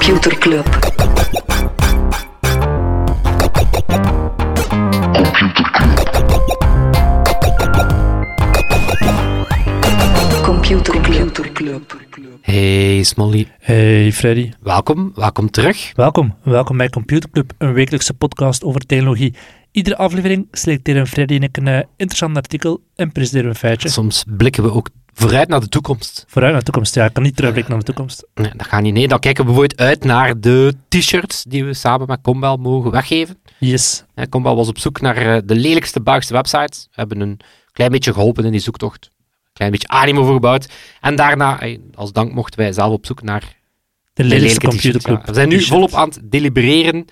Computer Club. Computer Club. Hey Smolly, Hey Freddy, welkom, welkom terug. welkom. Welkom bij Computer Club, een wekelijkse podcast over technologie. Iedere aflevering selecteren Freddy en ik een eh, interessant artikel en presenteren we een feitje. Soms blikken we ook vooruit naar de toekomst. Vooruit naar de toekomst. Ja, ik kan niet terugblikken naar de toekomst. Nee, dat gaat niet. Nee, dan kijken we bijvoorbeeld uit naar de t-shirts die we samen met Combel mogen weggeven. Yes. Eh, Combel was op zoek naar eh, de lelijkste Belgische websites. We hebben een klein beetje geholpen in die zoektocht. Een klein beetje animo voor gebouwd. En daarna, eh, als dank, mochten wij zelf op zoek naar De lelijkste lelijke Computer t-shirts, ja. Club. We zijn nu volop aan het delibereren.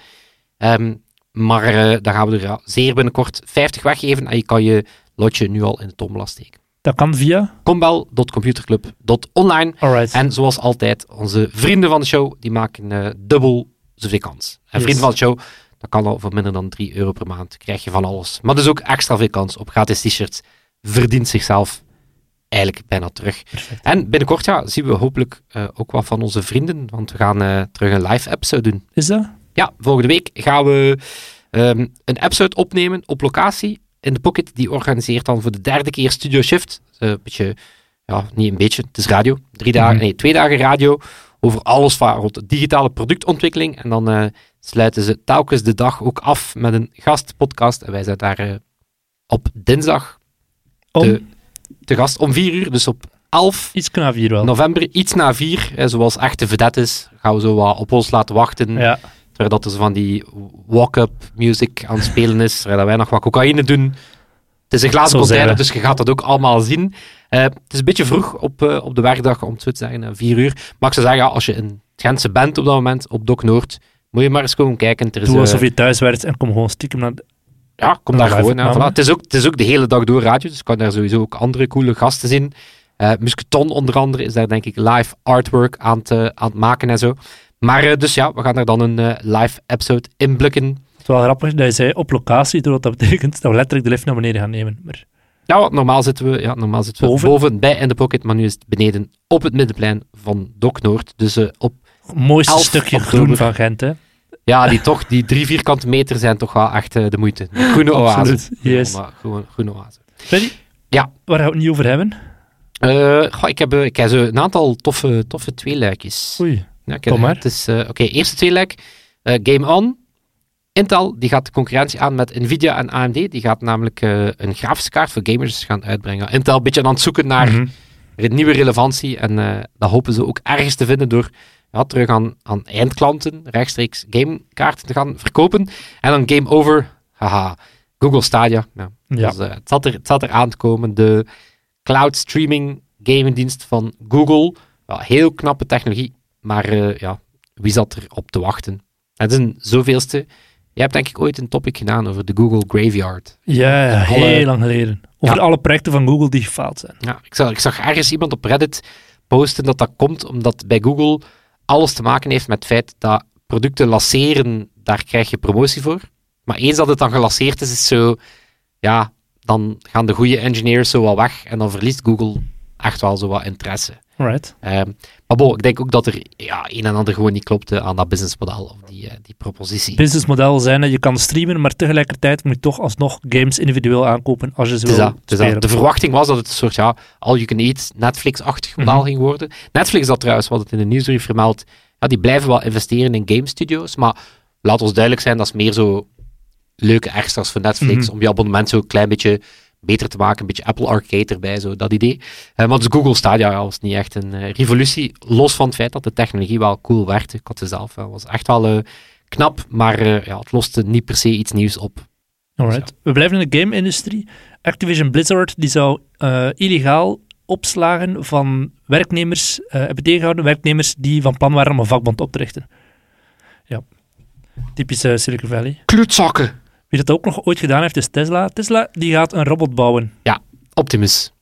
Ehm, maar eh dan gaan we er zeer binnenkort 50 weggeven. En je kan je lotje nu al in de tombola steken. Dat kan via. combel.computerclub.online. Alright. En zoals altijd, onze vrienden van de show, die maken eh, dubbel zoveel kans. En Yes. vrienden van de show, dat kan al voor minder dan 3 euro per maand. Krijg je van alles. Maar dus ook extra veel kans op gratis t-shirts. Verdient zichzelf eigenlijk bijna terug. Perfect. En binnenkort ja, zien we hopelijk eh, ook wat van onze vrienden, want we gaan eh, terug een live episode doen. Is dat? Ja, volgende week gaan we ehm, een episode opnemen op locatie in de Pocket. Die organiseert dan voor de derde keer Studio Shift. Eh, Een beetje, ja, niet een beetje, het is radio. Drie dagen, Mhm. nee, twee dagen radio over alles van rond digitale productontwikkeling. En dan eh, sluiten ze telkens de dag ook af met een gastpodcast. En wij zijn daar eh, op dinsdag Om te gast om vier uur, dus op 11 iets hier wel. november, iets na vier. eh, zoals echte vedettes gaan we zo wat op ons laten wachten. Ja. Dat er van die walk-up music aan het spelen is, terwijl wij nog wat cocaïne doen. Het is een glazen container, dus je gaat dat ook allemaal zien. Eh, het is een beetje vroeg op, eh, op de werkdag, om het zo te zeggen, eh, vier uur. Maar ik zou zeggen, als je in Gentse bent op dat moment, op Doc Noord, moet je maar eens komen kijken. Er is, Doe alsof je thuis werkt en kom gewoon stiekem naar... de- ja, kom Een daar gewoon. Voilà. het, is ook, het is ook de hele dag door radio, dus je kan daar sowieso ook andere coole gasten zien. Musketon onder andere is daar denk ik live artwork aan, te, aan het maken en zo. Maar eh, dus ja, we gaan er dan een eh, live episode in blikken. Het is wel grappig dat je zei op locatie, doordat dat betekent dat we letterlijk de lift naar beneden gaan nemen. Maar Ja, want normaal zitten we, ja, normaal zitten we Boven. boven. bij in de pocket, maar nu is het beneden op het middenplein van Doc Noord. Dus eh, op, het mooiste 11 stukje oktober. groen van Gent, hè. ja, die, toch, die drie vierkante meter zijn toch wel echt de moeite. De groene oase. Yes. Groene, groene, groene oase. Freddy? Ja. Waar gaan we het niet over hebben? Eh, goh, ik heb, ik heb zo een aantal toffe, toffe tweeluikjes. Oei. Ja, ik heb- Kom maar. Het is, eh, Oké, eerste tweeluik. Eh, Game On. Intel die gaat de concurrentie aan met Nvidia en AMD. Die gaat namelijk eh, een grafische kaart voor gamers gaan uitbrengen. Intel een beetje aan het zoeken naar een nieuwe relevantie. En dat hopen ze ook ergens te vinden door ja, terug aan, aan eindklanten rechtstreeks gamekaarten te gaan verkopen. En dan Game Over. Haha. Google Stadia. Ja, Ja. dus, het, zat er, het zat er aan te komen. De cloud streaming gamingdienst van Google. Ja, heel knappe technologie. Maar eh, ja, wie zat er op te wachten? Het is een zoveelste. Je hebt denk ik ooit een topic gedaan over de Google Graveyard. Ja, ja, Alle- heel lang geleden. Over Ja. alle projecten van Google die gefaald zijn. Ja, ik, zag, ik zag ergens iemand op Reddit posten dat dat komt omdat bij Google alles te maken heeft met het feit dat producten lanceren, daar krijg je promotie voor. Maar eens dat het dan gelanceerd is, is zo, ja, dan gaan de goede engineers zo wel weg en dan verliest Google echt wel zo wat interesse. Right. Ehm, maar bon, ik denk ook dat er ja, een en ander gewoon niet klopte aan dat businessmodel of die, eh, die propositie. Businessmodel zijn dat je kan streamen, maar tegelijkertijd moet je toch alsnog games individueel aankopen als je ze is wil is dat. De verwachting was dat het een soort ja, all-you-can-eat Netflix-achtig model Mhm. ging worden. Netflix dat trouwens, wat het in de nieuwsbrief vermeld, ja, die blijven wel investeren in game studios, maar laat ons duidelijk zijn, dat is meer zo leuke extra's voor Netflix, Mhm. om je abonnement zo een klein beetje beter te maken, een beetje Apple Arcade erbij, zo dat idee. Eh, maar dus Google Stadia was niet echt een eh, revolutie, los van het feit dat de technologie wel cool werkte. Ik had het zelf, eh, was echt wel knap, maar ja, het loste niet per se iets nieuws op. Alright. We blijven in de game-industrie. Activision Blizzard die zou illegaal opslagen van werknemers, hebben tegengehouden, werknemers die van plan waren om een vakbond op te richten. Ja, typisch eh, Silicon Valley. Klootzakken! Wie dat ook nog ooit gedaan heeft, is Tesla. Tesla die gaat een robot bouwen. Optimus.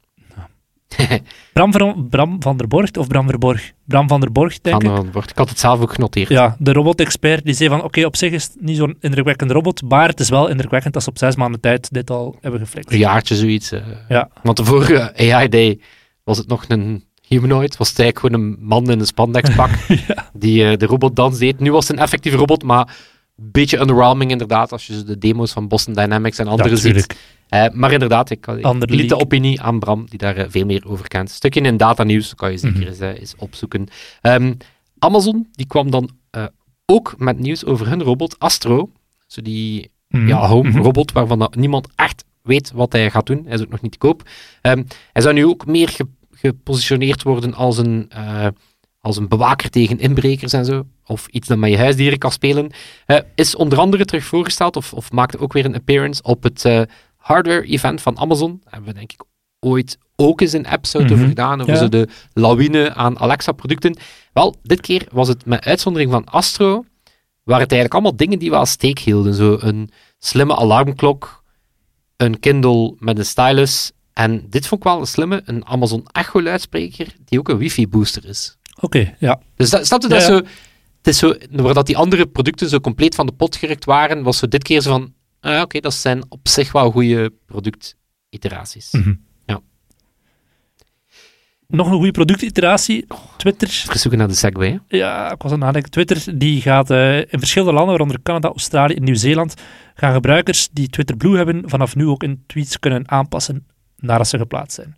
Bram van, Bram van der Borg, of Bram Verborg? Bram van der Borg, denk Van ik. een woord. Ik had het zelf ook genoteerd. Ja, de robot-expert die zei van, oké, op zich is het niet zo'n indrukwekkende robot, maar het is wel indrukwekkend als ze op zes maanden tijd dit al hebben geflikt. Een jaartje zoiets. eh. Ja. Want de vorige AI Day was het nog een Humanoid was het eigenlijk gewoon een man in een spandexpak die eh, de robotdans deed. Nu was het een effectieve robot, maar beetje underwhelming inderdaad, als je de demo's van Boston Dynamics en andere ziet. Eh, maar inderdaad, ik, ik liet de opinie aan Bram, die daar eh, veel meer over kent. Stukje in datanieuws, kan je zeker Mhm. eens, eh, eens opzoeken. Ehm, Amazon, die kwam dan ook met nieuws over hun robot Astro. Zo die Mhm. ja, home Mhm. robot, waarvan niemand echt weet wat hij gaat doen. Hij is ook nog niet te koop. Ehm, hij zou nu ook meer ge- gepositioneerd worden als een, als een bewaker tegen inbrekers en zo. Of iets dat met je huisdieren kan spelen. Eh, is onder andere terug voorgesteld, of, of maakte ook weer een appearance op het eh, hardware-event van Amazon. Hebben we denk ik ooit ook eens een episode Mhm. over gedaan, over Ja. zo de lawine aan Alexa-producten. Wel, dit keer was het met uitzondering van Astro, waren het eigenlijk allemaal dingen die wel steek hielden. Zo een slimme alarmklok, een Kindle met een stylus. En dit vond ik wel een slimme, een Amazon Echo-luidspreker, die ook een wifi-booster is. Oké, ja. Dus dat, snap je, dat Ja, is ja. zo... Het is zo, waar dat die andere producten zo compleet van de pot gerukt waren, was zo dit keer zo van, ah, oké, dat zijn op zich wel goede productiteraties. Mhm. Ja. Nog een goede productiteratie. Twitter. Even zoeken naar de Segway. hè. Ja, ik was aan het nadenken. Twitter die gaat eh, in verschillende landen, waaronder Canada, Australië en Nieuw-Zeeland, gaan gebruikers die Twitter Blue hebben vanaf nu ook hun tweets kunnen aanpassen nadat ze geplaatst zijn.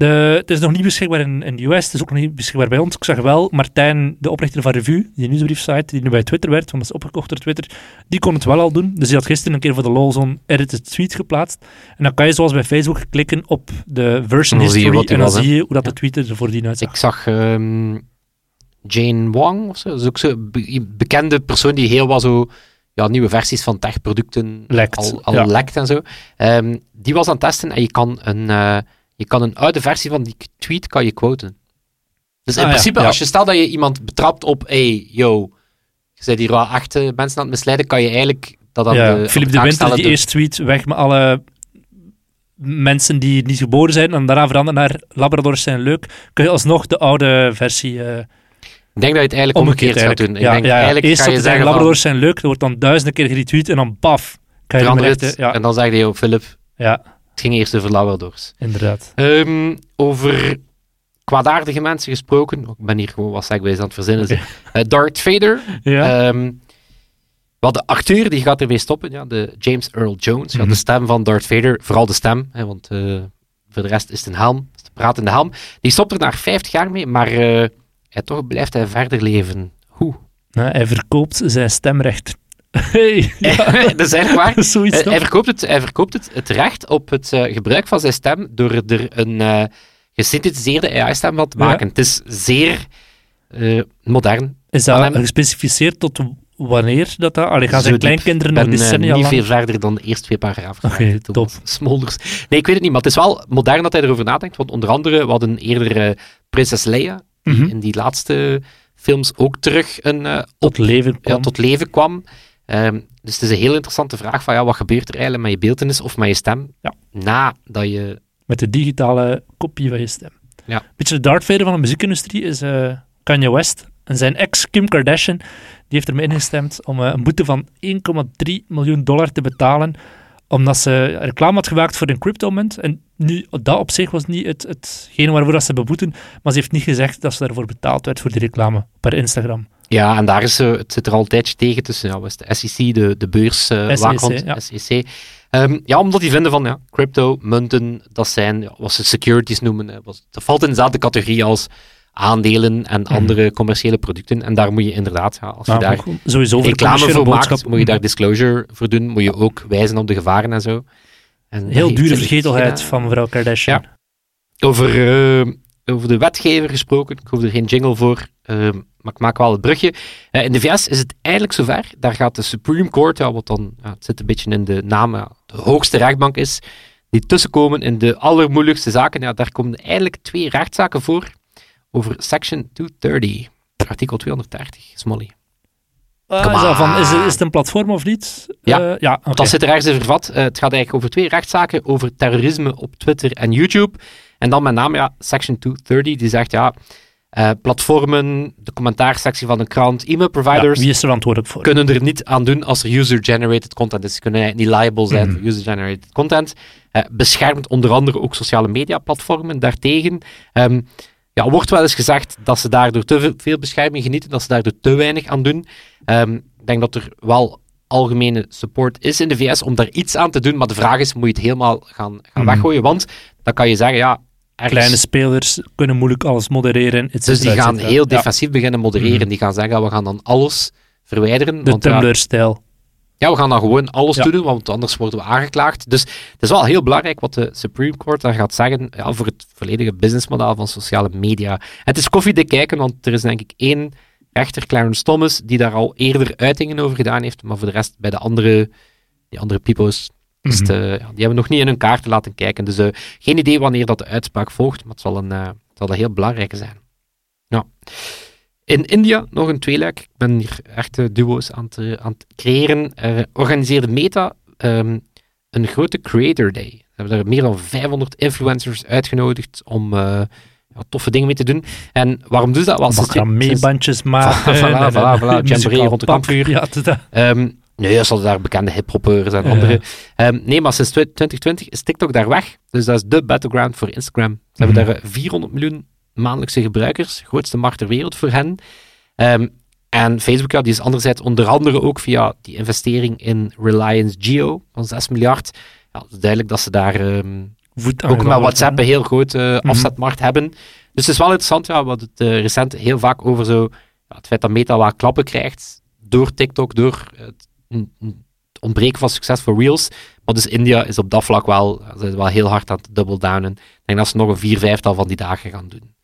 De, het is nog niet beschikbaar in, in de US, het is ook nog niet beschikbaar bij ons. Ik zag wel, Martijn, de oprichter van Revue, die nieuwsbriefsite, die nu bij Twitter werd, want dat is opgekocht door Twitter, die kon het wel al doen. Dus die had gisteren een keer voor de lol zo'n edited tweet geplaatst. En dan kan je zoals bij Facebook klikken op de version history en dan was, zie je hoe dat de tweet er voordien uitzag. Ik zag ehm, Jane Wang of zo. Dat is ook zo'n be- bekende persoon die heel wat zo ja, nieuwe versies van techproducten al, al ja. lekt en zo. Ehm, die was aan het testen en je kan een, eh, je kan een oude versie van die tweet kan je quoten. Dus in Ah, principe, ja. als je stelt dat je iemand betrapt op, hey, yo, je bent hier wel echt eh, mensen aan het misleiden, kan je eigenlijk dat aan ja, de... Philip op de Winter die door- eerst tweet weg met alle mensen die niet geboren zijn en daarna veranderen naar Labradors zijn leuk, kun je alsnog de oude versie eh Ik denk dat je het eigenlijk omgekeerd omgekeerd gaat doen. Ik denk ja, ja, ja. eigenlijk Eerst ga je zeggen van, Labradors zijn leuk, dat wordt dan duizenden keer geretweet en dan baf, kan je hem het. Ja, en dan zeg je, yo, Philip, ja, het ging eerst over Labradors. inderdaad. Ehm, over kwaadaardige mensen gesproken. Ik ben hier gewoon wat segways aan het verzinnen. Oké. Eh, Darth Vader. Ja, Ehm, wel, de acteur die gaat ermee stoppen. Ja, de James Earl Jones. Ja, Mhm. de stem van Darth Vader. Vooral de stem. Hè, want eh, voor de rest is het een helm. Het is de pratende helm. Die stopt er na 50 jaar mee. Maar hij, toch blijft hij verder leven. Hoe? Ja, hij verkoopt zijn stemrecht. Hey, ja, dat is eigenlijk waar. hij verkoopt, het, hij verkoopt het, het recht op het eh, gebruik van zijn stem door er een eh, gesynthetiseerde AI-stem van te Ja. maken. Het is zeer eh, modern. Is dat gespecificeerd tot wanneer dat dat... Allee, gaan zijn kleinkinderen nog decennia niet lang... veel verder dan de eerste twee paragrafen. Oké, Thomas Smolders. Nee, ik weet het niet, maar het is wel modern dat hij erover nadenkt. Want onder andere, we hadden eerder Prinses Leia, die Mhm. in die laatste films ook terug een, tot leven ja, kwam. tot leven kwam. Ehm, dus het is een heel interessante vraag van ja, wat gebeurt er eigenlijk met je beeldenis of met je stem Ja. nadat je... Met de digitale kopie van je stem. Ja. Beetje de Darth Vader van de muziekindustrie is eh, Kanye West. En zijn ex Kim Kardashian die heeft ermee ingestemd om eh, een boete van 1,3 miljoen dollar te betalen. Omdat ze reclame had gemaakt voor een cryptomunt. En nu, dat op zich was niet het, hetgene waarvoor dat ze beboeten. Maar ze heeft niet gezegd dat ze daarvoor betaald werd voor die reclame per Instagram. Ja, en daar is, eh, het zit er al een tijdje tegen tussen ja, wat is de SEC, de, de beurs, eh, SEC, ja. SEC. Ehm, ja, omdat die vinden van ja, crypto, munten, dat zijn ja, wat ze securities noemen. hè, dat valt in dezelfde categorie als aandelen en Mhm. andere commerciële producten. En daar moet je inderdaad, ja, als je daar sowieso reclame voor maakt, moet je daar disclosure voor doen. Moet je ook wijzen op de gevaren en zo. En Heel dure vergetelheid van mevrouw Kardashian. Over, eh, over de wetgever gesproken, ik hoef er geen jingle voor, eh, maar ik maak wel het brugje. Eh, in de VS is het eindelijk zover. Daar gaat de Supreme Court, ja, wat dan, ja, het zit een beetje in de naam, ja, de hoogste rechtbank is, die tussenkomen in de allermoeilijkste zaken. Ja, daar komen eindelijk twee rechtszaken voor over Section 230, artikel 230, Smolly. Come is, dat van, is, het een platform of niet? Ja. Eh, ja. Dat zit er ergens in vervat. Eh, het gaat eigenlijk over twee rechtszaken over terrorisme op Twitter en YouTube. En dan met name ja, Section 230, die zegt ja, eh, platformen, de commentaarsectie van een krant, Ja, e-mailproviders wie is er verantwoordelijk voor? kunnen er niet aan doen als er user-generated content is. Ze kunnen niet liable zijn Mhm. voor user-generated content. Eh, beschermt onder andere ook sociale media platformen daartegen. Ehm, ja, wordt wel eens gezegd dat ze daardoor te veel- veel bescherming genieten, dat ze daardoor te weinig aan doen. Ehm, ik denk dat er wel algemene support is in de VS om daar iets aan te doen, maar de vraag is, moet je het helemaal gaan, gaan Mhm. weggooien? Want dan kan je zeggen, ja, ergens- Kleine spelers kunnen moeilijk alles modereren. dus die gaan heel Ja, defensief beginnen modereren. Mhm. Die gaan zeggen, we gaan dan alles verwijderen. De Tumblr-stijl. Ja, we gaan dan gewoon alles Ja. doen, want anders worden we aangeklaagd. Dus het is wel heel belangrijk wat de Supreme Court daar gaat zeggen ja, voor het volledige businessmodel van sociale media. Het is koffiedik kijken, want er is denk ik één rechter, Clarence Thomas, die daar al eerder uitingen over gedaan heeft, maar voor de rest bij de andere, die andere pipo's, het, Mhm. eh, ja, die hebben nog niet in hun kaarten laten kijken. Dus eh, geen idee wanneer dat de uitspraak volgt, maar het zal een, eh, het zal een heel belangrijke zijn. Ja. In India nog een tweeluik. Ik ben hier echte duo's aan het, aan het creëren. Er organiseerde Meta ehm, een grote Creator Day. Ze hebben daar meer dan 500 influencers uitgenodigd om ja, toffe dingen mee te doen. En waarom doen ze dat? Sinds- sinds- Macramé-bandjes maken. Voilà, voilà, rond de kampvuur. Ja, nee, ze daar bekende hiphoppers en Ja. andere. Ehm, nee, maar sinds 2020 is TikTok daar weg. Dus dat is de battleground voor Instagram. Ze hebben Mhm. daar eh, 400 miljoen maandelijkse gebruikers. Grootste markt ter wereld voor hen. Ehm, en Facebook, ja, die is anderzijds onder andere ook via die investering in Reliance Geo van 6 miljard. Ja, het is duidelijk dat ze daar ehm, ook met. WhatsApp een heel grote Mhm. afzetmarkt hebben. Dus het is wel interessant, ja, wat het eh, recent heel vaak over zo, ja, het feit dat Meta wat klappen krijgt door TikTok, door het, het ontbreken van succes voor Reels. Maar dus India is op dat vlak wel, ze zijn wel heel hard aan het double downen. Ik denk dat ze nog een vier, vijftal van die dagen gaan doen.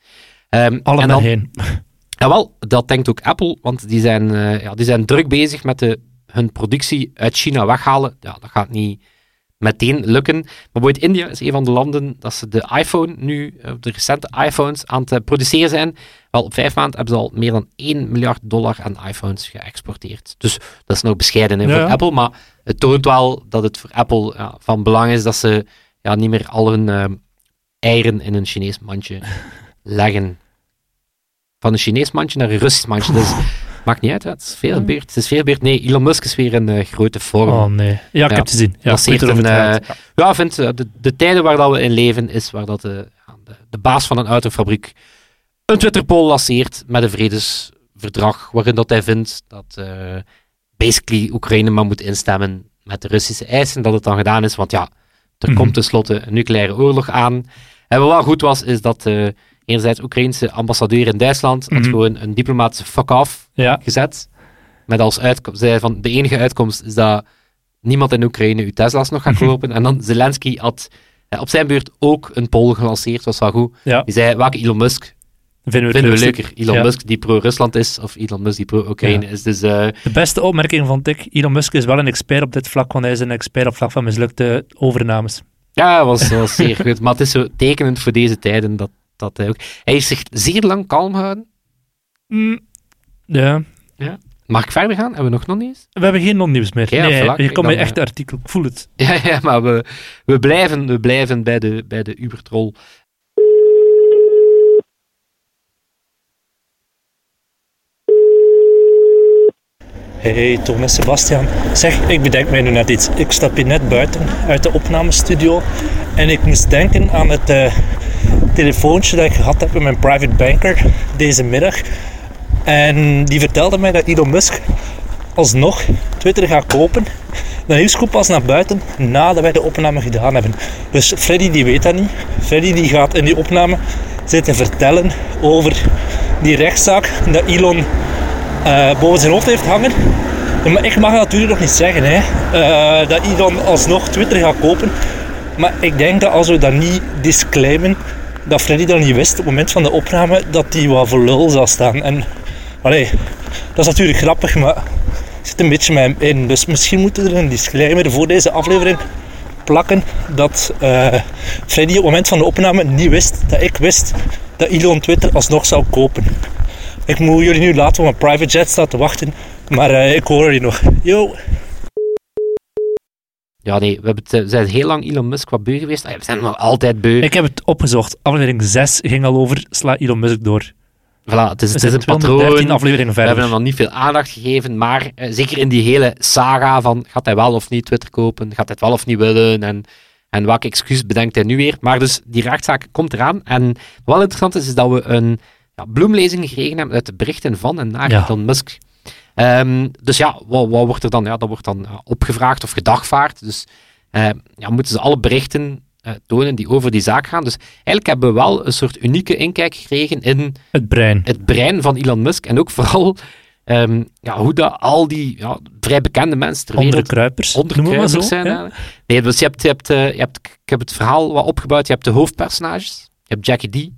Ehm, Alle en dan, heen. Jawel, dat denkt ook Apple, want die zijn, eh, ja, die zijn druk bezig met de, hun productie uit China weghalen. Ja, dat gaat niet meteen lukken. Maar bijvoorbeeld India is een van de landen dat ze de iPhone nu, eh, de recente iPhones, aan het eh, produceren zijn. Wel, op vijf maanden hebben ze al meer dan 1 miljard dollar aan iPhones geëxporteerd. Dus dat is nog bescheiden hè, Ja, voor. Apple, maar het toont wel dat het voor Apple ja, van belang is dat ze ja, niet meer al hun eh, eieren in een Chinees mandje leggen. Van een Chinees mandje naar een Russisch mandje. Dus maakt niet uit, hè. het is veel gebeurd. Het is veel. Nee, Elon Musk is weer een eh, grote vorm. Oh nee. Ja, ik Ja. heb het gezien. Ja, een, eh. Ja, vind eh, de, de tijden waar dat we in leven is waar dat de, ja, de, de baas van een autofabriek een Twitterpoll lanceert met een vredesverdrag waarin dat hij vindt dat basically Oekraïne maar moet instemmen met de Russische eisen, dat het dan gedaan is, want ja, er Mhm. komt tenslotte een nucleaire oorlog aan. En wat wel goed was, is dat eh enerzijds Oekraïnse ambassadeur in Duitsland had Mhm. gewoon een diplomatische fuck-off Ja, gezet. Met als uitkomst, zei van de enige uitkomst is dat niemand in Oekraïne uw Tesla's nog gaat kopen. en dan Zelensky had eh, op zijn beurt ook een poll gelanceerd, was wel goed. ja. Die zei, welke Elon Musk Vinden we, vinden leuker? Elon Ja. Musk die pro-Rusland is, of Elon Musk die pro-Oekraïne Ja. is. Dus eh, De beste opmerking vond ik, Elon Musk is wel een expert op dit vlak, want hij is een expert op vlak van mislukte overnames. ja, was, was zeer goed. Maar het is zo tekenend voor deze tijden dat, dat hij ook... Hij heeft zich zeer lang kalm gehouden. Mm, ja, Mag ik verder gaan? Hebben we nog eens? we hebben geen non-nieuws meer. Ja, nee, voilà, je komt bij dan, echt artikel, ik voel het. Ja, ja maar we, we, blijven, we blijven bij de, bij de Ubertroll. Hey, Tom en Sebastian. Zeg, ik bedenk mij nu net iets. Ik stap hier net buiten uit de opnamestudio en ik moest denken aan het eh, telefoontje dat ik gehad heb met mijn private banker deze middag. En die vertelde mij dat Elon Musk alsnog Twitter gaat kopen. De nieuws komt pas naar buiten nadat wij de opname gedaan hebben. Dus Freddy die weet dat niet. Freddy die gaat in die opname zitten vertellen over die rechtszaak dat Elon eh, boven zijn hoofd heeft hangen. Maar ik mag natuurlijk nog niet zeggen, hè. Eh, dat Elon alsnog Twitter gaat kopen. Maar ik denk dat als we dat niet disclaimen, dat Freddy dat niet wist op het moment van de opname, dat hij wat voor lul zou staan. En, allee, dat is natuurlijk grappig, maar zit een beetje met hem in. Dus misschien moeten we er een disclaimer voor deze aflevering plakken dat eh, Freddy op het moment van de opname niet wist dat ik wist dat Elon Twitter alsnog zou kopen. Ik moet jullie nu laten op mijn private jet staan te wachten, maar eh, ik hoor jullie nog. Yo! Ja, nee, we, hebben het, eh, we zijn heel lang Elon Musk wat beu geweest. Ah, ja, we zijn nog altijd beu. Ik heb het opgezocht. Aflevering 6 ging al over sla Elon Musk door. Voilà, het is, het is een 213 patroon. afleveringen We hebben hem nog niet veel aandacht gegeven, maar eh, zeker in die hele saga van gaat hij wel of niet Twitter kopen, gaat hij het wel of niet willen en, En welke excuus bedenkt hij nu weer? Maar dus die rechtszaak komt eraan. En wat wel interessant is, is dat we een ja, bloemlezing gekregen hebben uit de berichten van en naar Ja. Elon Musk. Ehm, dus ja, wat, wat wordt er dan? Ja, dat wordt dan ja, opgevraagd of gedagvaard. Dus eh, ja, moeten ze alle berichten eh, tonen die over die zaak gaan. Dus eigenlijk hebben we wel een soort unieke inkijk gekregen in Het brein. het brein van Elon Musk. En ook vooral ehm, ja, hoe dat al die ja, vrij bekende mensen ter Onderkruipers. maar zo. onderkruipers zijn. ja. Nee, dus je hebt, je hebt, eh, je hebt, ik heb het verhaal wat opgebouwd. Je hebt de hoofdpersonages. Je hebt Jackie D.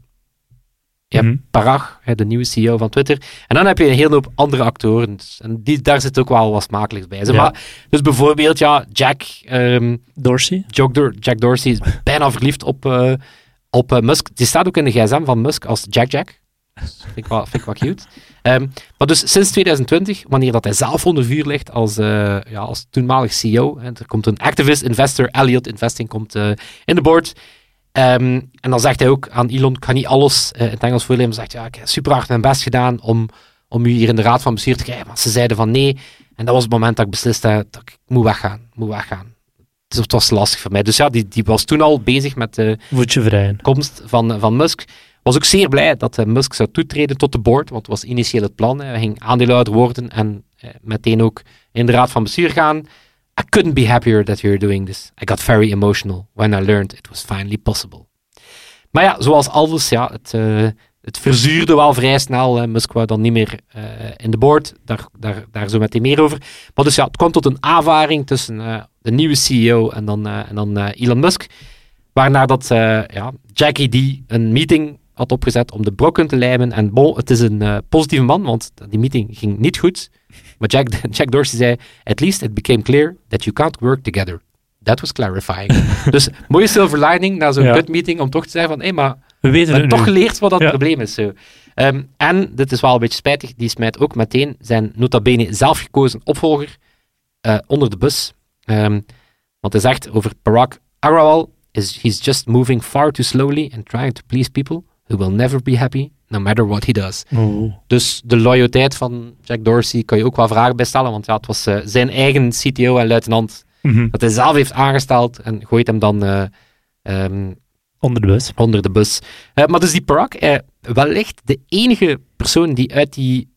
Je hebt Mhm. Parag, de nieuwe CEO van Twitter. En dan heb je een hele hoop andere actoren. Dus- En die, daar zit ook wel wat smakelijks bij. Zeg Ja. Maar, dus bijvoorbeeld, ja, Jack, ehm, Dorsey. Jack, Dor- Jack Dorsey is bijna verliefd op, eh, op eh, Musk. Die staat ook in de gsm van Musk als Jack Jack. Vind ik wel, vind ik wel cute. Ehm, maar dus sinds 2020, wanneer dat hij zelf onder vuur ligt als, eh, ja, als toenmalig CEO, hè, er komt een activist investor, Elliott Investing, komt in de board. Ehm, en dan zegt hij ook aan Elon, ik ga niet alles eh, in het Engels voorlezen, maar zegt, ja, ik heb super hard mijn best gedaan om, om u hier in de raad van bestuur te krijgen. Maar ze zeiden van nee. En dat was het moment dat ik besliste dat ik moet weggaan, moet weggaan. Dus het was lastig voor mij. Dus ja, die, die was toen al bezig met de Voetje komst van, van Musk. Was ook zeer blij dat eh, Musk zou toetreden tot de board, want was initieel het plan. Hij ging aandeelhouder worden en eh, meteen ook in de raad van bestuur gaan. I couldn't be happier that you're doing this. I got very emotional when I learned it was finally possible. Maar ja, zoals alles, ja, het, eh, het verzuurde wel vrij snel. Musk wou dan niet meer eh, in de board. Daar, daar, daar zo meteen meer over. Maar dus ja, het kwam tot een aanvaring tussen eh, de nieuwe CEO en dan, en dan Elon Musk. Waarna dat ja, Jackie D een meeting had opgezet om de brokken te lijmen. En bon, het is een positieve man, want die meeting ging niet goed. Maar Jack, Jack Dorsey zei, at least it became clear that you can't work together. That was clarifying. dus mooie silver lining na zo'n Ja. kutmeeting om toch te zeggen van, hé, maar We weten we toch geleerd wat dat Ja. probleem is. Zo. Ehm, en, dit is wel een beetje spijtig, die smijt ook meteen zijn nota bene zelf gekozen opvolger eh, onder de bus. Ehm, want hij zegt over Barack Arawal, is he's just moving far too slowly and trying to please people who will never be happy, no matter what he does. Oeh. Dus de loyaliteit van Jack Dorsey kan je ook wel vragen bij stellen, want ja, het was eh, zijn eigen CTO en luitenant Mhm. dat hij zelf heeft aangesteld en gooit hem dan eh, ehm, Onder de bus. onder de bus. Eh, maar dus die eh, wellicht de enige persoon die uit die,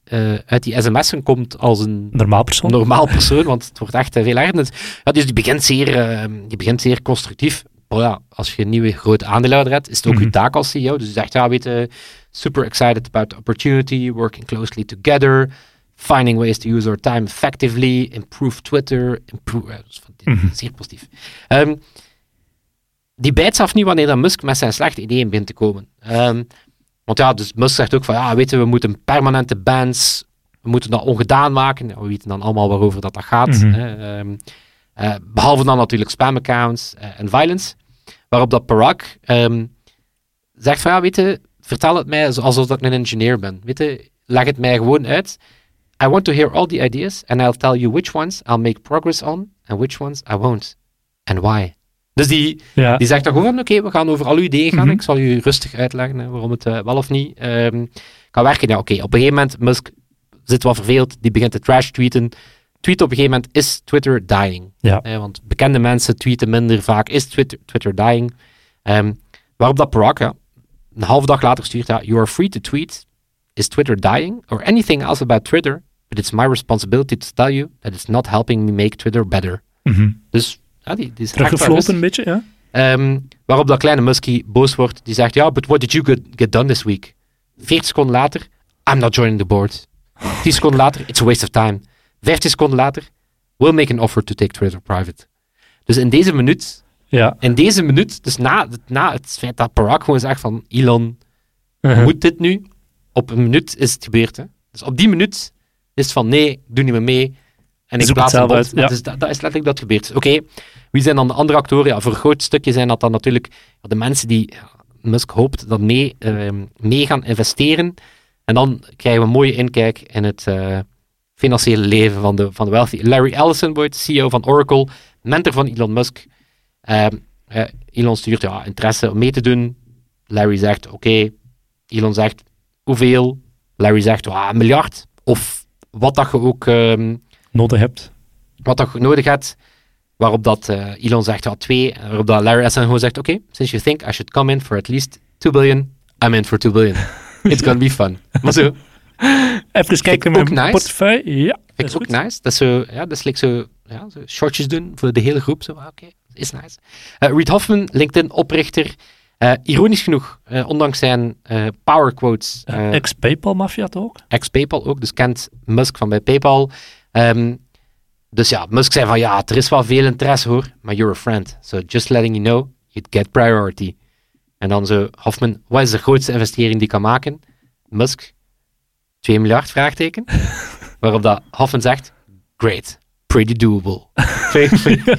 uit die sms'en komt als een Normaal persoon. normaal persoon, want het wordt echt veel erger. Dus, ja, dus die begint zeer, eh, die begint zeer constructief. Maar ja, als je een nieuwe grote aandeelhouder hebt, is het ook Mhm. je taak als CEO. Dus je zegt, ja, weet je, super excited about the opportunity, working closely together, finding ways to use our time effectively, improve Twitter, improve... eh, dus Mhm. Zeer positief. Ehm, die bijt af niet wanneer dan Musk met zijn slechte ideeën begint te komen. Ehm, want ja, dus Musk zegt ook van, ja, weet je, we moeten permanente bans, we moeten dat ongedaan maken. Ja, we weten dan allemaal waarover dat, dat gaat. Mhm. hè. Ehm, eh, behalve dan natuurlijk spam-accounts eh, en violence. Waarop dat Parag ehm, zegt van, ja, weet je, vertel het mij alsof ik een engineer ben. Weet je, leg het mij gewoon uit. I want to hear all the ideas and I'll tell you which ones I'll make progress on and which ones I won't. And why. Dus die, Ja. die zegt dan gewoon, oké, we gaan over al uw ideeën gaan. Mhm. Ik zal u rustig uitleggen hè, waarom het eh, wel of niet ehm, kan werken. Ja, oké, op een gegeven moment, Musk zit wat verveeld, die begint te trash tweeten. Tweet op een gegeven moment, is Twitter dying? Ja. Eh, want bekende mensen tweeten minder vaak, is Twitter, Twitter dying? Ehm, waarop dat Parag, ja, een halve dag later stuurt, ja, you are free to tweet, is Twitter dying? Or anything else about Twitter, but it's my responsibility to tell you that it's not helping me make Twitter better. Mhm. Dus ja, die, die is Teruggefloten rustig. een beetje, ja. Ehm, waarop dat kleine Muskie boos wordt. Die zegt, ja, but what did you get, get done this week? 40 seconden later, I'm not joining the board. 10 seconden later, it's a waste of time. 15 seconden later, we'll make an offer to take Twitter private. Dus in deze minuut, Ja. in deze minuut, dus na, na het feit dat Parag gewoon zegt van, Elon, Mhm. moet dit nu? Op een minuut is het gebeurd. Hè? Dus op die minuut is het van, nee, doe niet meer mee. En ik Zoek plaats het uit, ja. Dus dat, dat is letterlijk dat gebeurd. Oké, wie zijn dan de andere actoren? Ja, voor een groot stukje zijn dat dan natuurlijk de mensen die Musk hoopt dat mee, ehm, mee gaan investeren. En dan krijgen we een mooie inkijk in het eh, financiële leven van de, van de wealthy. Larry Ellison, wordt CEO van Oracle, mentor van Elon Musk. Ehm, eh, Elon stuurt ja, interesse om mee te doen. Larry zegt, oké. Elon zegt, hoeveel? Larry zegt, ah, een miljard. Of wat dat je ook... ehm, Nodig hebt. wat dat je nodig hebt. Waarop dat eh, Elon zegt, ja, twee. Waarop dat Larry gewoon zegt, oké, since you think I should come in for at least 2 billion, I'm in for 2 billion. It's gonna be fun. Maar zo, Even kijken ik naar mijn nice. portefeuille. Ja, dat is ook goed. nice. Dat is zo, ja, dat is like zo, ja, zo shortjes doen voor de hele groep. Zo, ah, oké, is nice. Eh, Reid Hoffman, LinkedIn-oprichter. Eh, ironisch genoeg, eh, ondanks zijn power quotes, Ex-PayPal-mafia toch ook? ex-PayPal ook, dus kent Musk van bij PayPal. Ehm, dus ja, Musk zei van ja, er is wel veel interesse hoor, maar you're a friend. So just letting you know, you'd get priority. En dan zo, Hoffman, wat is de grootste investering die ik kan maken? Musk, 2 miljard, vraagteken. Waarop dat Hoffman zegt, great, pretty doable. vind, ik- vind, ik-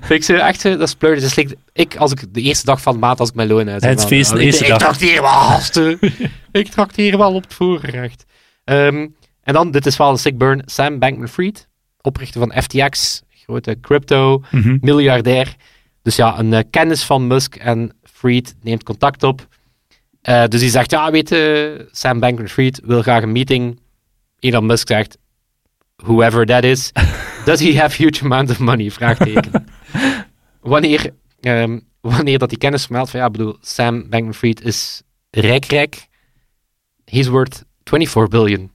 vind ik zo echt zo, dat is pleur. Dus like, ik, als ik de eerste dag van de maand, als ik mijn loon uit Het feest de weet je, eerste ik dag. trakteer wel, ik trakteer wel op het voorgerecht. Ehm, en dan, dit is wel een sick burn, Sam Bankman-Fried, oprichter van FTX, grote crypto, Mhm. miljardair. Dus ja, een eh, kennis van Musk en Fried neemt contact op. Eh, dus die zegt, ja, weet je, Sam Bankman-Fried wil graag een meeting. Elon Musk zegt, whoever that is, does he have huge amount of money? Vraagteken. wanneer, ehm, wanneer dat die kennis vermeldt van, ja, ik bedoel, Sam Bankman-Fried is rijk, rijk. He's worth 24 billion.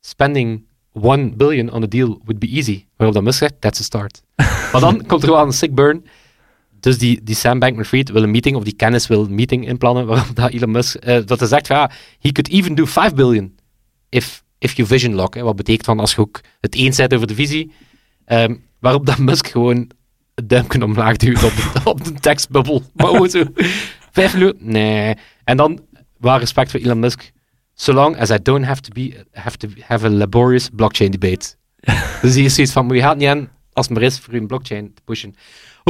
Spending 1 billion on a deal would be easy. Waarop dat Musk zegt, that's a start. maar dan komt er wel een sick burn. Dus die, die Sam Bankman-Fried wil een meeting, of die kennis wil een meeting inplannen, waarop dat Elon Musk, eh, dat hij zegt van, ja, he could even do 5 billion if, if you vision lock. Hè, wat betekent van als je ook het eens bent over de visie. Ehm, waarop dat Musk gewoon het duimpje omlaag duwt op de, op de tekstbubbel. Maar gewoon zo, 5 miljoen? Nee. En dan, waar respect voor Elon Musk, so long as I don't have to, be, have to have a laborious blockchain debate. dus die is zoiets van, maar je gaat niet aan als het maar is voor een blockchain te pushen.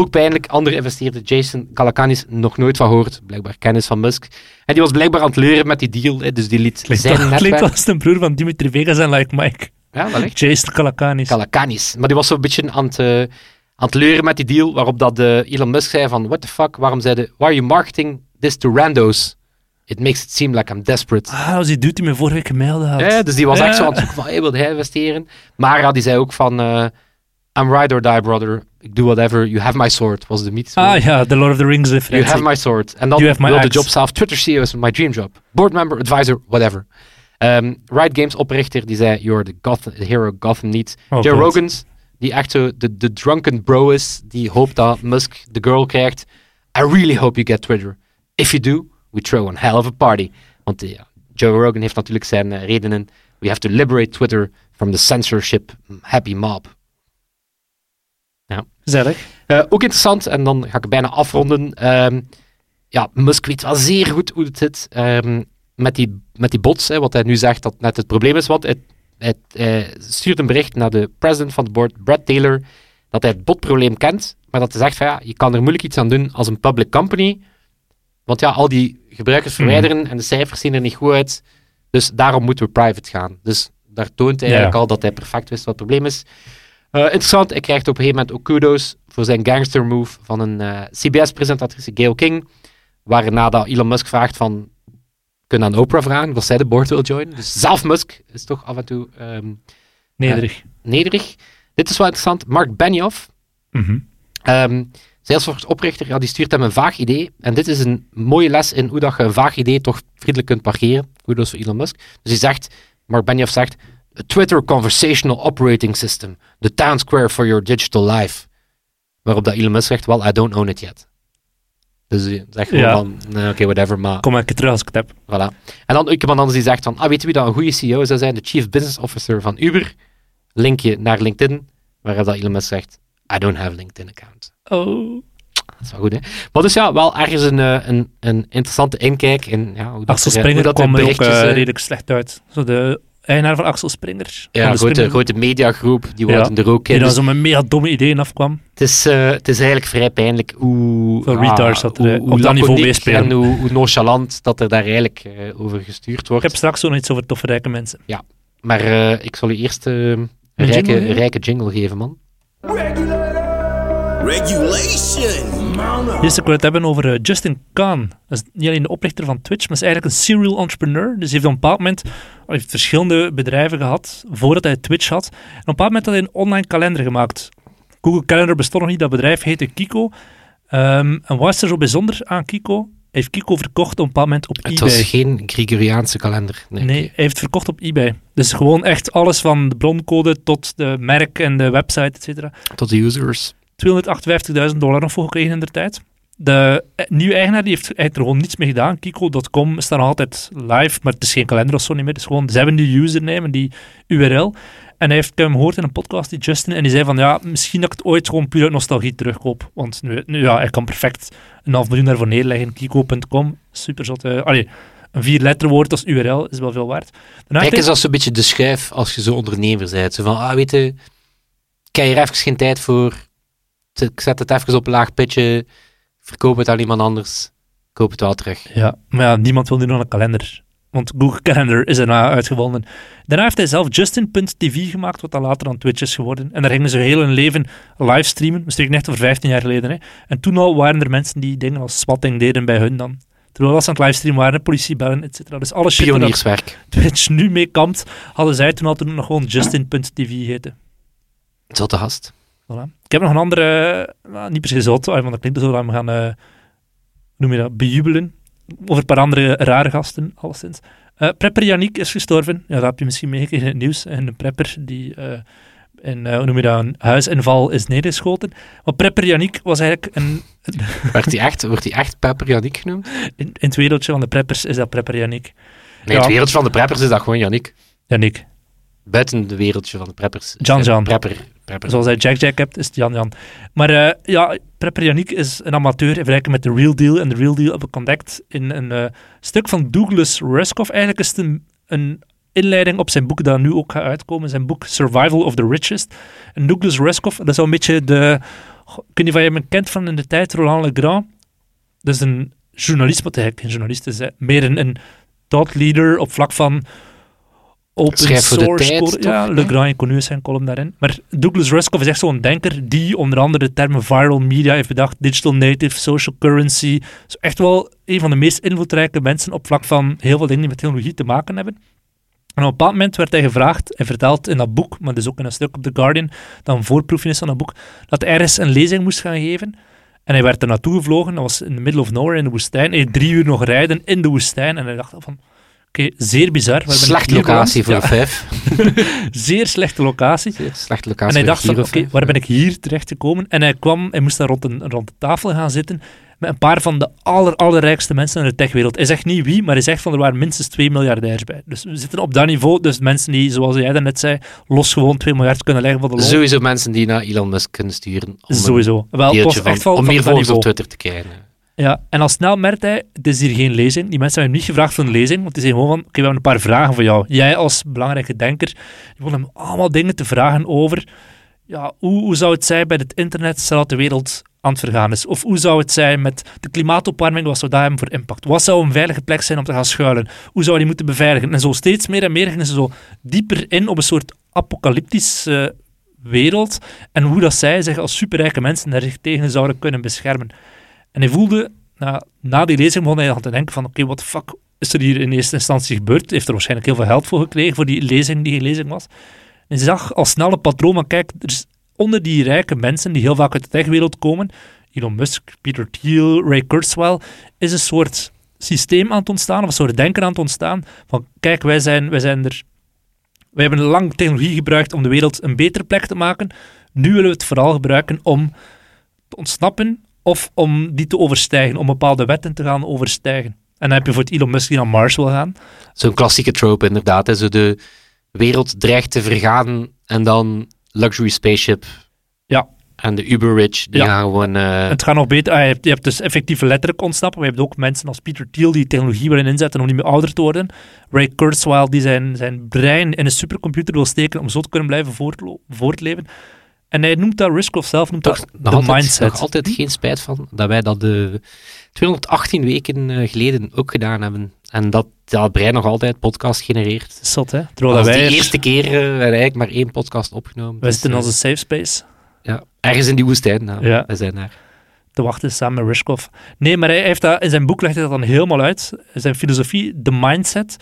Ook pijnlijk, andere investeerder Jason Calacanis, nog nooit van gehoord, blijkbaar kennis van Musk. En die was blijkbaar aan het leuren met die deal, hè, dus die liet Klinkt, zijn toch- klinkt netwerk... als een broer van Dimitri Vegas en Like Mike. Ja, wellicht. Jason Calacanis. Calacanis. Maar die was zo'n beetje aan het, eh, aan het leuren met die deal, waarop dat eh, Elon Musk zei van, what the fuck, waarom zei de, why are you marketing this to randos? It makes it seem like I'm desperate. ah, dat was die dude die me vorige week gemaild had. Ja, dus die was Ja. echt zo aan het zoeken van, hey, wil hij investeren? Maar die zei ook van, eh, I'm ride or die, brother. Doe whatever. You have my sword, was de mythe. Ah ja, The Lord of the Rings You have my sword. and dan You have my wil de job zelf. Twitter CEO is my dream job. Board member, advisor, whatever. Ehm Riot Games oprichter, die zei, you're the, Gotham, the hero Gotham needs. Oh, Joe. Rogans, die echt zo de, de drunken bro is, die hoopt dat Musk de girl krijgt. I really hope you get Twitter. If you do, we throw one hell of a party. Want ja, Joe Rogan heeft natuurlijk zijn eh, redenen. We have to liberate Twitter from the censorship happy mob. Gezellig. Eh, ook interessant, en dan ga ik bijna afronden. Ehm, ja, Musk weet wel zeer goed hoe het zit ehm, met, die, met die bots. Hè, wat hij nu zegt dat net het probleem is. Want hij, hij, hij stuurt een bericht naar de president van het board, Brad Taylor, dat hij het botprobleem kent. Maar dat hij zegt van ja, je kan er moeilijk iets aan doen als een public company. Want ja, al die gebruikers Mhm. verwijderen en de cijfers zien er niet goed uit. Dus daarom moeten we private gaan. Dus daar toont hij eigenlijk Ja. al dat hij perfect wist wat het probleem is. Eh, interessant, hij krijgt op een gegeven moment ook kudos voor zijn gangster move van een eh, CBS-presentatrice Gail King. Waarna dat Elon Musk vraagt van, kun je aan Oprah vragen of zij de board wil joinen? Dus zelf Musk is toch af en toe ehm, Nederig. nederig. Dit is wel interessant. Mark Benioff, Mhm. Ehm Salesforce-oprichter, ja, die stuurt hem een vaag idee. En dit is een mooie les in hoe dat je een vaag idee toch vriendelijk kunt parkeren. Kudos voor Elon Musk. Dus hij zegt, Mark Benioff zegt, Twitter Conversational Operating System. The town square for your digital life. Waarop dat Elon Musk zegt, well, I don't own it yet. Dus hij zegt gewoon Ja. van, nee, oké, whatever, maar Kom maar een terug als ik het heb. voilà. En dan ook iemand anders die zegt van, ah, weet je wie dat een goede CEO zou zijn? De Chief Business Officer van Uber. Linkje naar LinkedIn. Waarop dat Elon Musk zegt, I don't have a LinkedIn account. Oh. Dat is wel goed, hè? Maar dus ja, wel ergens een, eh, een, een interessante inkijk in ja, hoe dat Axel er, Springer hoe dat er kwam er ook redelijk slecht uit. Zo de eigenaar van Axel Springer. ja, van een grote, Springer- grote mediagroep, die Ja, wouden er ook in. Die dan Dus zo met mega domme ideeën afkwam. het, is, eh, het is eigenlijk vrij pijnlijk hoe... Veel retards dat er, hoe, eh, hoe op dat niveau meespelen. En hoe, hoe nonchalant dat er daar eigenlijk eh, over gestuurd Ik wordt. heb straks zo nog iets over toffe rijke mensen. Maar eh, ik zal u eerst eh, een rijke, jingle rijke jingle geven, man. Regulation. Eerst ik wil het hebben over eh, Justin Khan. Dat is niet alleen de oprichter van Twitch, maar is eigenlijk een serial entrepreneur. Dus hij heeft op een bepaald moment heeft verschillende bedrijven gehad voordat hij Twitch had. En op een bepaald moment had hij een online kalender gemaakt. Google Calendar bestond nog niet, dat bedrijf heette Kiko. Ehm, en wat is er zo bijzonder aan Kiko? Hij heeft Kiko verkocht op een bepaald moment op Het eBay. was geen Gregoriaanse kalender. Nee, Nee, hij heeft verkocht op eBay. Dus gewoon echt alles van de broncode tot de merk en de website, et cetera. Tot de users. 258.000 dollar nog voor gekregen in de tijd. De eh, nieuwe eigenaar die heeft, heeft er gewoon niets mee gedaan. Kiko.com staat nog altijd live, maar het is geen kalender of zo niet meer. Het is gewoon, ze hebben die username en die URL. En hij heeft hem gehoord in een podcast, die Justin, en die zei van, ja, misschien dat ik het ooit gewoon puur uit nostalgie terugkoop. Want nu, nu ja, hij kan perfect een half miljoen daarvoor neerleggen. Kiko.com, super zot. eh, allee, een vier letterwoord als URL is wel veel waard. Daarna Kijk eens als zo'n beetje de schuif als je zo ondernemer bent. Zo van, ah, weet je, ik heb hier even geen tijd voor. Ik zet het even op een laag pitje. Verkoop het aan iemand anders. Koop het wel terug. Ja, maar ja, niemand wil nu nog een kalender. Want Google Calendar is erna uitgewonnen. Daarna heeft hij zelf Justin.tv gemaakt, wat dan later aan Twitch is geworden. En daar gingen ze heel hun leven livestreamen. We echt over 15 jaar geleden. Hè. En toen al waren er mensen die dingen als spatting deden bij hun dan. Terwijl ze aan het livestreamen waren, politiebellen, et cetera. Dus alle shit waar dat Pionierswerk. Twitch nu mee kampt, hadden zij toen al toen nog gewoon Justin.tv heten. Zotte gast. Voilà. Ik heb nog een andere, nou, niet per se zot, want dat klinkt zo dat we gaan, eh, noem je dat, bejubelen. Over een paar andere rare gasten, alleszins. Eh prepper Yannick is gestorven. Ja, dat heb je misschien meegekregen in het nieuws. En een prepper die eh, in, hoe noem je dat, een huisinval is neergeschoten. Maar prepper Yannick was eigenlijk een... Werd hij echt, wordt hij echt Pepper Yannick genoemd? In, in het wereldje van de preppers is dat prepper Yannick. Nee, Ja. het wereldje van de preppers is dat gewoon Yannick. Yannick. Buiten het wereldje van de preppers. Jan Jan. Prepper. Zoals hij Jack Jack hebt, is het Jan Jan. Maar eh, ja, Prepper Yannick is een amateur in vergelijking met The Real Deal. En The Real Deal heb ik ontdekt in een eh, stuk van Douglas Ruskoff. Eigenlijk is het een, een inleiding op zijn boek dat nu ook gaat uitkomen. Zijn boek Survival of the Richest. En Douglas Ruskoff, dat is al een beetje de... weet niet of je hem kent van in de tijd, Roland Legrand. Dat is een journalist, wat eigenlijk geen journalist is. Meer een, een thought leader op vlak van open Schrijft voor de source tijd, code. toch? Ja. Legrand en Connu zijn column daarin. Maar Douglas Ruskoff is echt zo'n denker die onder andere de termen viral media heeft bedacht, digital native, social currency. Is echt wel een van de meest invloedrijke mensen op vlak van heel veel dingen die met technologie te maken hebben. En op een bepaald moment werd hij gevraagd en verteld in dat boek, maar dus ook in een stuk op The Guardian, dat een voorproefje is van dat boek, dat hij ergens een lezing moest gaan geven. En hij werd er naartoe gevlogen, dat was in the middle of nowhere in de woestijn. Hij drie uur nog rijden in de woestijn. En hij dacht van, oké, zeer bizar. waar ben ik Slechte locatie voor een vijf. Ja, zeer slechte locatie. Zeer Slechte En locatie hij voor dacht van, oké, waar ben ik hier terecht gekomen? En hij kwam, hij moest daar rond, een, rond de tafel gaan zitten met een paar van de aller, allerrijkste mensen in de techwereld. Hij zegt niet wie, maar hij zegt van er waren minstens 2 miljardairs bij. Dus we zitten op dat niveau. Dus mensen die, zoals jij daarnet zei, los gewoon 2 miljard kunnen leggen voor de loon. Sowieso mensen die naar Elon Musk kunnen sturen. Om Sowieso. Wel, het deeltje was echt van, om van meer dat volgers op. Twitter te krijgen. Ja, en al snel merkte hij, het is hier geen lezing. Die mensen hebben hem niet gevraagd voor een lezing, want die zeiden gewoon van, oké, we hebben een paar vragen voor jou. Jij als belangrijke denker, die wilde hem allemaal dingen te vragen over, ja, hoe, hoe zou het zijn bij het internet, stel dat de wereld aan het vergaan is? Of hoe zou het zijn met de klimaatopwarming, wat zou dat hebben voor impact? Wat zou een veilige plek zijn om te gaan schuilen? Hoe zou je die moeten beveiligen? En zo steeds meer en meer gingen ze zo dieper in op een soort apocalyptische wereld en hoe dat zij zich als superrijke mensen daar zich tegen zouden kunnen beschermen. En hij voelde, na, na die lezing begon hij aan te denken van, oké, wat de fuck is er hier in eerste instantie gebeurd? Hij heeft er waarschijnlijk heel veel geld voor gekregen, voor die lezing die lezing was. En hij zag al snel een patroon van, kijk, er is onder die rijke mensen, die heel vaak uit de techwereld komen, Elon Musk, Peter Thiel, Ray Kurzweil, is een soort systeem aan het ontstaan, of een soort denken aan het ontstaan, van kijk, wij zijn, wij zijn er... Wij hebben lang technologie gebruikt om de wereld een betere plek te maken. Nu willen we het vooral gebruiken om te ontsnappen of om die te overstijgen, om bepaalde wetten te gaan overstijgen. En dan heb je voor het Elon Musk die naar Mars wil gaan. Zo'n klassieke trope inderdaad. Hè. Zo de wereld dreigt te vergaan en dan luxury spaceship. Ja. En de uber-rich, die Ja. gaan gewoon... eh, Het gaat nog beter. Ah, je, hebt, je hebt dus effectief letterlijk ontsnappen. Maar je hebt ook mensen als Peter Thiel die technologie willen inzetten om niet meer ouder te worden. Ray Kurzweil die zijn, zijn brein in een supercomputer wil steken om zo te kunnen blijven voortleven. En hij noemt dat, Riskoff zelf noemt toch dat nog de altijd, mindset. nog altijd geen spijt van dat wij dat de 218 weken eh, geleden ook gedaan hebben. En dat dat brein nog altijd podcast genereert. Zot, hè? Terwijl dat wij, er- eerste keer eh, we eigenlijk maar één podcast opgenomen. wij Dus, zitten in eh, onze safe space. ja, ergens in die woestijn. Nou, Ja. We zijn daar. te wachten samen met Riskoff. Nee, maar hij heeft dat, in zijn boek legt hij dat dan helemaal uit. Zijn filosofie, de mindset.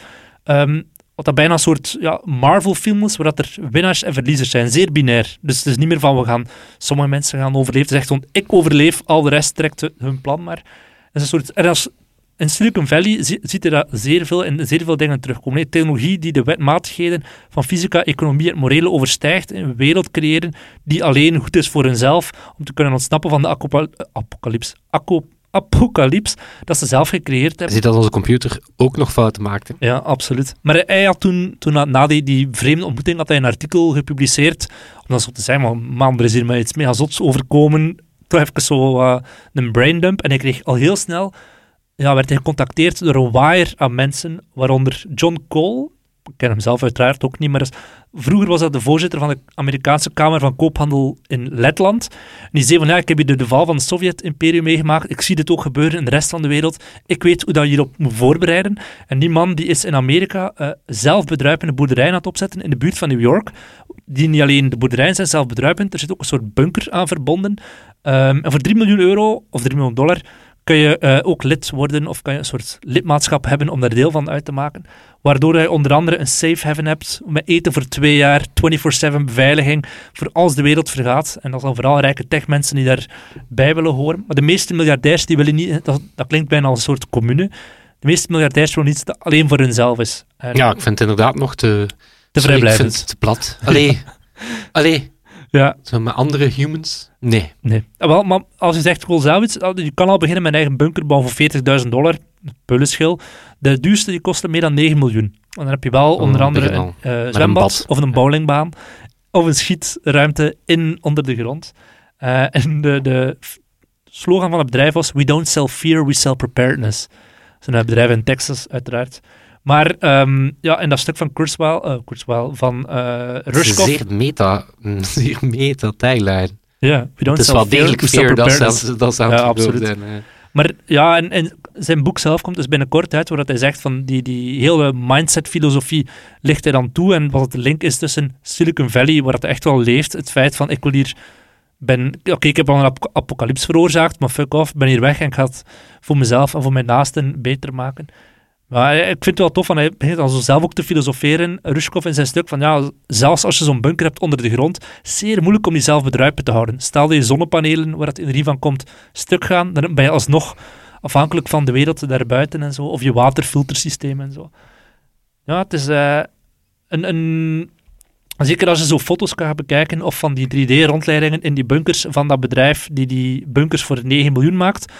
Ehm, wat dat bijna een soort ja, Marvel-film is, waar dat er winnaars en verliezers zijn. Zeer binair. Dus het is niet meer van, we gaan, sommige mensen gaan overleven. Het is echt ik overleef, al de rest trekt hun plan maar. Het is een soort, en als, in Silicon Valley zie- ziet je dat zeer veel in zeer veel dingen terugkomen. hè. Technologie die de wetmatigheden van fysica, economie en morele overstijgt. Een wereld creëren die alleen goed is voor hunzelf, om te kunnen ontsnappen van de apocal- apocalyps. Aco- apocalyps dat ze zelf gecreëerd Je hebben. ziet dat onze computer ook nog fouten maakte. Ja, absoluut. Maar hij had toen, toen na- die, die vreemde ontmoeting, had hij een artikel gepubliceerd, om dan zo te zeggen, maar man, er is hier mij iets mega zots overkomen. Toch even zo eh, een braindump. En hij kreeg al heel snel, ja, werd hij gecontacteerd door een wire aan mensen, waaronder John Cole, ik ken hem zelf uiteraard ook niet, maar vroeger was dat de voorzitter van de Amerikaanse Kamer van Koophandel in Letland. En die zei van, ja, ik heb hier de, val van het Sovjet-imperium meegemaakt, ik zie dit ook gebeuren in de rest van de wereld, ik weet hoe dat je hierop moet voorbereiden. En die man die is in Amerika eh, zelf bedruipende boerderijen aan het opzetten in de buurt van New York. Die niet alleen de boerderijen zijn zelf bedruipend, er zit ook een soort bunker aan verbonden. Ehm, en voor 3 miljoen euro of 3 miljoen dollar kun je eh, ook lid worden of kan je een soort lidmaatschap hebben om daar deel van uit te maken. Waardoor je onder andere een safe haven hebt met eten voor twee jaar, 24-7 beveiliging voor als de wereld vergaat. En dat zijn vooral rijke techmensen die daarbij willen horen. Maar de meeste miljardairs die willen niet, dat, dat klinkt bijna als een soort commune. De meeste miljardairs willen iets dat alleen voor hunzelf is. En Ja, ik vind het inderdaad nog te... te vrijblijvend. te plat. Allee. Allee. Ja, Zo met andere humans? Nee. Nee. Ah, Wel, maar als je zegt, ik wil zelf iets, ah, je kan al beginnen met een eigen bunker bouwen voor 40.000 dollar, pullenschil. De duurste die kostte meer dan 9 miljoen. En dan heb je wel onder Oh, andere een al. eh, een zwembad bad. of een bowlingbaan of een schietruimte in onder de grond. Eh, en de, de slogan van het bedrijf was, we don't sell fear, we sell preparedness. Dat is een bedrijf in Texas, uiteraard. Maar ehm, ja, in dat stuk van Kurzweil, eh, Kurzweil van een Rushkoff, zeer meta, een zeer meta tagline. ja, we don't Het is wel degelijk dat Ja, het geloof absoluut. zijn. Maar ja, en, en zijn boek zelf komt dus binnenkort uit, waar hij zegt van die, die hele mindset-filosofie ligt hij dan toe. En wat de link is tussen Silicon Valley, waar het echt wel leeft, het feit van ik wil hier, ben, oké, ik heb al een ap- apocalyps veroorzaakt, maar fuck off, ik ben hier weg en ik ga het voor mezelf en voor mijn naasten beter maken. Maar ik vind het wel tof, want hij begint dan zo zelf ook te filosoferen, Rushkov in zijn stuk, van ja, zelfs als je zo'n bunker hebt onder de grond, zeer moeilijk om jezelf bedruipen te houden. Stel dat je zonnepanelen, waar het energie van komt, stuk gaan, dan ben je alsnog afhankelijk van de wereld daarbuiten en zo, of je waterfiltersysteem en zo. Ja, het is eh, een, een... Zeker als je zo foto's kan bekijken, of van die 3D-rondleidingen in die bunkers van dat bedrijf die die bunkers voor 9 miljoen maakt,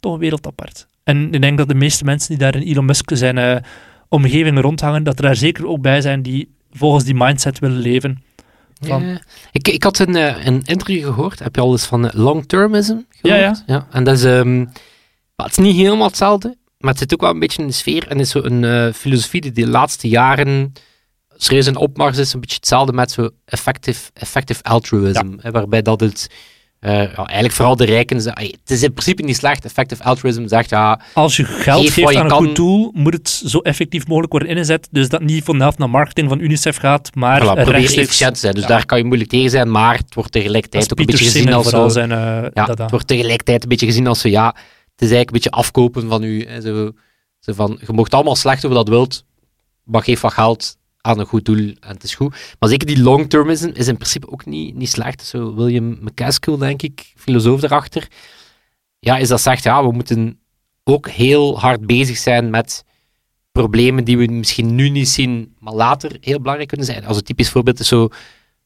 toch een wereld apart. En ik denk dat de meeste mensen die daar in Elon Musk zijn eh, omgeving rondhangen, dat er daar zeker ook bij zijn die volgens die mindset willen leven. Van- Ja. Ik, ik had een, eh, een interview gehoord. Heb je al eens van eh, long-termism Ja, gehoord? ja. En dat is... ehm, maar het is niet helemaal hetzelfde, maar het zit ook wel een beetje in de sfeer. En is zo een filosofie die de laatste jaren serieus in opmars is. Een beetje hetzelfde met zo effective, effective altruism. Hè, waarbij dat het... eh, ja, eigenlijk vooral de rijken... Het is in principe niet slecht. Effective altruism zegt, ja, Als je geld Geef geeft je aan een goed doel, moet het zo effectief mogelijk worden ingezet. Dus dat niet van de helft naar marketing van UNICEF gaat, maar voilà, probeer rechtstreeks. efficiënt te zijn. Dus Ja. daar kan je moeilijk tegen zijn, maar het wordt tegelijkertijd ook een beetje gezien als zo... zijn... eh, Ja, dat, het wordt tegelijkertijd een beetje gezien als zo, ja, het is eigenlijk een beetje afkopen van u. Hè, zo, zo van, je mocht allemaal slecht over dat wilt, maar geef wat geld aan een goed doel en het is goed. Maar zeker die long-termism is in principe ook niet, niet slecht. Zo William McCaskill, denk ik, filosoof daarachter, ja, is dat zegt, ja, we moeten ook heel hard bezig zijn met problemen die we misschien nu niet zien, maar later heel belangrijk kunnen zijn. Als een typisch voorbeeld is zo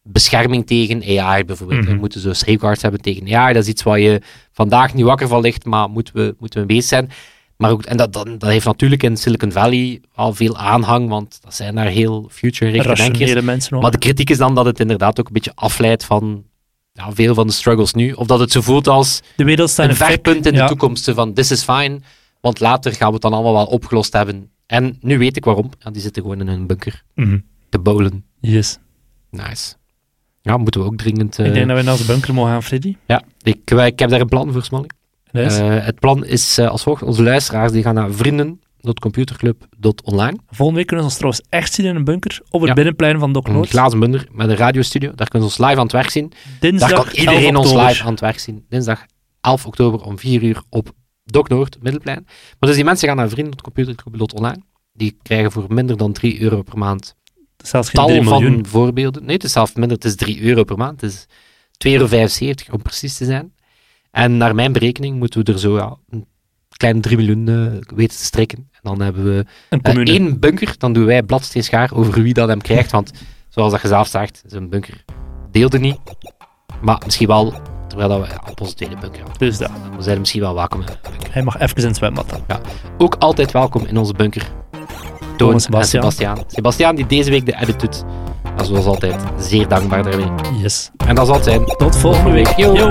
bescherming tegen AI bijvoorbeeld. Mhm. We moeten zo safeguards hebben tegen AI. Dat is iets waar je vandaag niet wakker van ligt, maar moeten we, moeten we bezig zijn. Maar ook, en dat, dat, dat heeft natuurlijk in Silicon Valley al veel aanhang, want dat zijn daar heel denkers. rationele mensen. Maar de kritiek is dan dat het inderdaad ook een beetje afleidt van ja, veel van de struggles nu. Of dat het zo voelt als de wereld een verpunt in de toekomst. Van, this is fine, want later gaan we het dan allemaal wel opgelost hebben. En nu weet ik waarom. Ja, die zitten gewoon in een bunker Mhm. te bowlen. Yes. Nice. Ja, moeten we ook dringend... eh, Ik denk dat we naar de bunker mogen gaan, Freddy. Ja, ik, wij- ik heb daar een plan voor, Smally. Yes. Eh, het plan is eh, als volgt. Onze luisteraars die gaan naar vrienden.computerclub.online. Volgende week kunnen ze ons trouwens echt zien in een bunker op het Ja. binnenplein van Doc Een Noord. glazen bunder met een radiostudio. Daar kunnen ze ons live aan het werk zien. Dinsdag Daar kan iedereen 11 ons live aan het werk zien. Dinsdag 11 oktober om 4 uur op Doc Noord, Middelplein. Maar dus die mensen gaan naar vrienden.computerclub.online. Die krijgen voor minder dan 3 euro per maand Zelfs geen 3 tal van voorbeelden. Nee, het is zelfs minder. Het is 3 euro per maand. Het is 2,75 euro om precies te zijn. En naar mijn berekening moeten we er zo ja, een kleine 3 miljoen eh, weten te strikken. En dan hebben we Een commune. één bunker. Dan doen wij bladsteen schaar over wie dat hem krijgt. Want zoals dat je zelf zegt, zo'n bunker deelde niet. Maar misschien wel, terwijl dat we ja, op onze tweede bunker hadden. Dus dat. We zijn misschien wel welkom. Hij mag even in zwembad. Ook altijd welkom in onze bunker. Toon en en Sebastiaan. Sebastiaan. Die deze week de edit doet. Maar zoals altijd, zeer dankbaar daarmee. Yes. En dat zal het zijn. Tot volgende week. Yo. Yo.